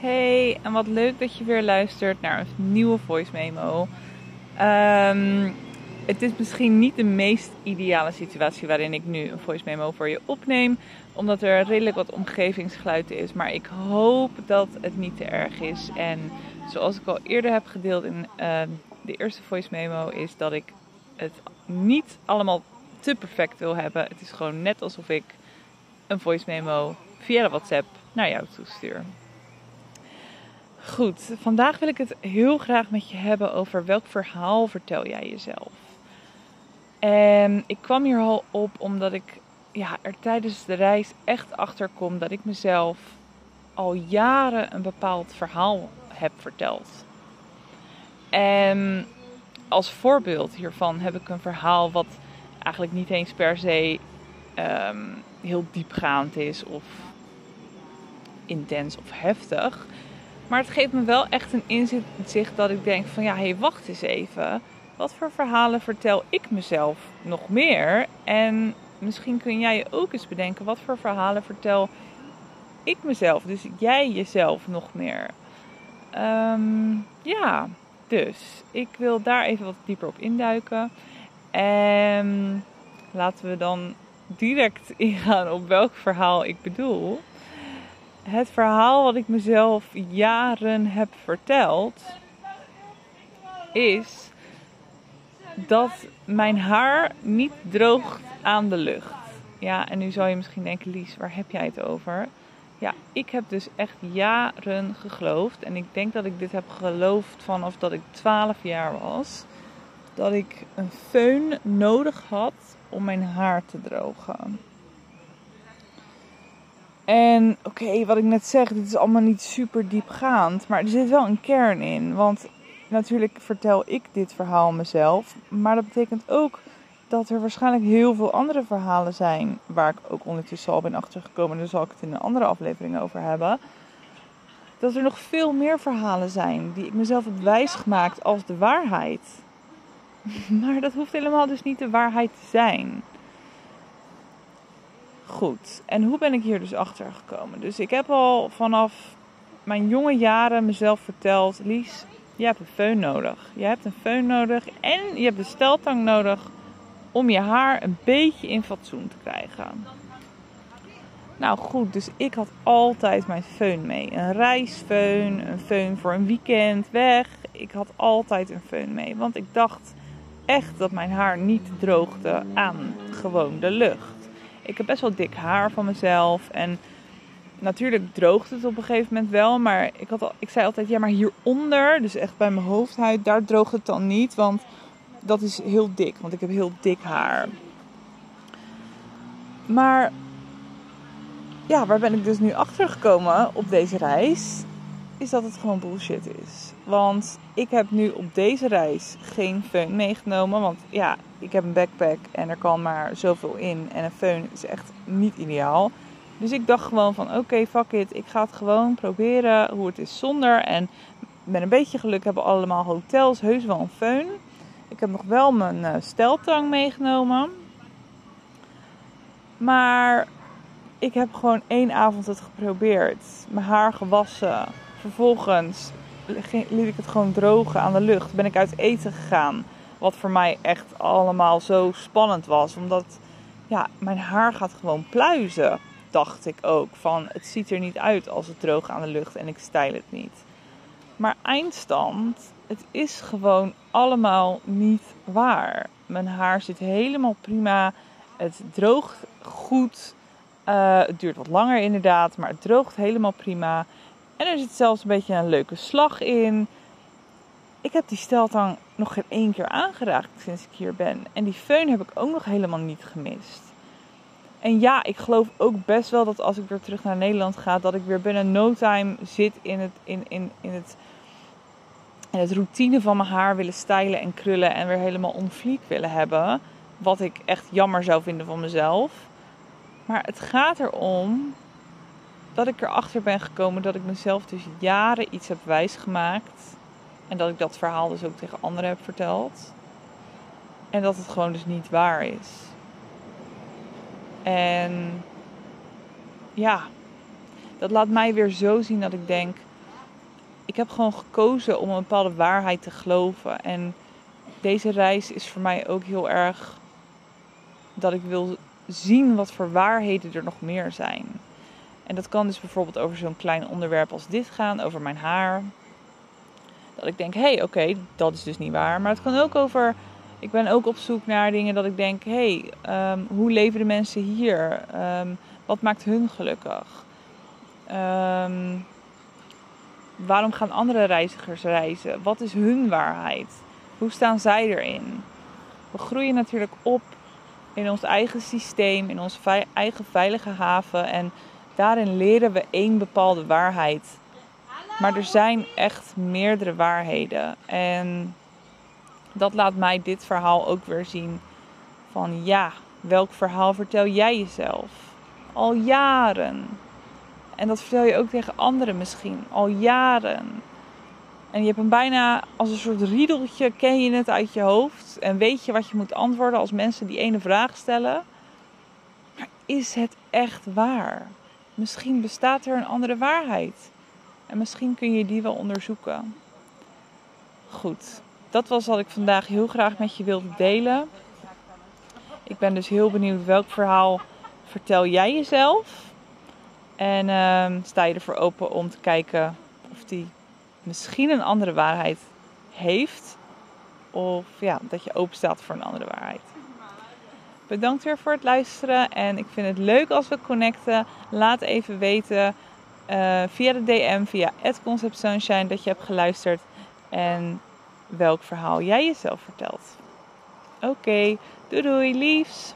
Hey, en wat leuk dat je weer luistert naar een nieuwe voice memo. Ehm, het is misschien niet de meest ideale situatie waarin ik nu een voice memo voor je opneem, omdat er redelijk wat omgevingsgeluid is. Maar ik hoop dat het niet te erg is. En zoals ik al eerder heb gedeeld in ehm, de eerste voice memo, is dat ik het niet allemaal te perfect wil hebben. Het is gewoon net alsof ik een voice memo via de WhatsApp naar jou toestuur. Goed, vandaag wil ik het heel graag met je hebben over welk verhaal vertel jij jezelf. En ik kwam hier al op omdat ik ja, er tijdens de reis echt achter kom dat ik mezelf al jaren een bepaald verhaal heb verteld. En als voorbeeld hiervan heb ik een verhaal wat eigenlijk niet eens per se ehm, heel diepgaand is of intens of heftig. Maar het geeft me wel echt een inzicht dat ik denk van ja, hé, hey, wacht eens even. Wat voor verhalen vertel ik mezelf nog meer? En misschien kun jij je ook eens bedenken, wat voor verhalen vertel ik mezelf? Dus jij jezelf nog meer. Ehm, ja, dus ik wil daar even wat dieper op induiken. En laten we dan direct ingaan op welk verhaal ik bedoel het verhaal wat ik mezelf jaren heb verteld, is dat mijn haar niet droogt aan de lucht. Ja, en nu zou je misschien denken, Lies, waar heb jij het over? Ja, ik heb dus echt jaren geloofd. En ik denk dat ik dit heb geloofd vanaf dat ik 12 jaar was. Dat ik een föhn nodig had om mijn haar te drogen. En oké, wat ik net zeg, dit is allemaal niet super diepgaand. Maar er zit wel een kern in. Want natuurlijk vertel ik dit verhaal mezelf. Maar dat betekent ook dat er waarschijnlijk heel veel andere verhalen zijn. Waar ik ook ondertussen al ben achtergekomen. Daar zal ik het in een andere aflevering over hebben. Dat er nog veel meer verhalen zijn die ik mezelf heb wijsgemaakt als de waarheid. Maar dat hoeft helemaal dus niet de waarheid te zijn. Goed, en hoe ben ik hier dus achter gekomen? Dus ik heb al vanaf mijn jonge jaren mezelf verteld: Lies, je hebt een föhn nodig. Je hebt een föhn nodig en je hebt een steltang nodig om je haar een beetje in fatsoen te krijgen. Nou goed, dus ik had altijd mijn föhn mee. Een reisfeun, een föhn voor een weekend weg. Ik had altijd een föhn mee, want ik dacht echt dat mijn haar niet droogde aan gewoon de lucht. Ik heb best wel dik haar van mezelf. En natuurlijk droogt het op een gegeven moment wel. Maar ik, had al, ik zei altijd, ja, maar hieronder, dus echt bij mijn hoofdhuid, daar droogt het dan niet. Want dat is heel dik, want ik heb heel dik haar. Maar ja, waar ben ik dus nu achter gekomen op deze reis? Is dat het gewoon bullshit is. Want ik heb nu op deze reis geen föhn meegenomen. Want ja, ik heb een backpack en er kan maar zoveel in. En een föhn is echt niet ideaal. Dus ik dacht gewoon van oké, fuck it. Ik ga het gewoon proberen hoe het is zonder. En met een beetje geluk hebben allemaal hotels heus wel een föhn. Ik heb nog wel mijn uh, steltang meegenomen. Maar ik heb gewoon één avond het geprobeerd. Mijn haar gewassen. Vervolgens liet ik het gewoon drogen aan de lucht. Ben ik uit eten gegaan. Wat voor mij echt allemaal zo spannend was. Omdat ja, mijn haar gaat gewoon pluizen. Dacht ik ook. Van het ziet er niet uit als het droog aan de lucht en ik stijl het niet. Maar eindstand, het is gewoon allemaal niet waar. Mijn haar zit helemaal prima. Het droogt goed. Uh, het duurt wat langer inderdaad, maar het droogt helemaal prima. En er zit zelfs een beetje een leuke slag in. Ik heb die steltang nog geen één keer aangeraakt sinds ik hier ben. En die föhn heb ik ook nog helemaal niet gemist. En ja, ik geloof ook best wel dat als ik weer terug naar Nederland ga, dat ik weer binnen no time zit in het, in, in, in het, het routine van mijn haar willen stylen en krullen en weer helemaal onfliek willen hebben. Wat ik echt jammer zou vinden van mezelf. Maar het gaat erom dat ik erachter ben gekomen dat ik mezelf dus jaren iets heb wijsgemaakt. En dat ik dat verhaal dus ook tegen anderen heb verteld. En dat het gewoon dus niet waar is. En ja, dat laat mij weer zo zien dat ik denk: ik heb gewoon gekozen om een bepaalde waarheid te geloven. En deze reis is voor mij ook heel erg dat ik wil zien wat voor waarheden er nog meer zijn. En dat kan dus bijvoorbeeld over zo'n klein onderwerp als dit gaan, over mijn haar. Dat ik denk, hé, hey, oké, dat is dus niet waar. Maar het kan ook over, ik ben ook op zoek naar dingen dat ik denk, hé, hey, ehm, hoe leven de mensen hier? Ehm, wat maakt hun gelukkig? Um, waarom gaan andere reizigers reizen? Wat is hun waarheid? Hoe staan zij erin? We groeien natuurlijk op in ons eigen systeem, in onze eigen veilige haven. En daarin leren we één bepaalde waarheid. Maar er zijn echt meerdere waarheden. En dat laat mij dit verhaal ook weer zien. Van ja, welk verhaal vertel jij jezelf? Al jaren. En dat vertel je ook tegen anderen misschien. Al jaren. En je hebt hem bijna als een soort riedeltje, ken je het uit je hoofd. En weet je wat je moet antwoorden als mensen die ene vraag stellen. Maar is het echt waar? Misschien bestaat er een andere waarheid. En misschien kun je die wel onderzoeken. Goed, dat was wat ik vandaag heel graag met je wilde delen. Ik ben dus heel benieuwd welk verhaal vertel jij jezelf. En uh, sta je ervoor open om te kijken of die misschien een andere waarheid heeft. Of ja, dat je open staat voor een andere waarheid. Bedankt weer voor het luisteren. En ik vind het leuk als we connecten. Laat even weten uh, via de DM, via Concept Sunshine, dat je hebt geluisterd. En welk verhaal jij jezelf vertelt. Oké, doei doei, liefs.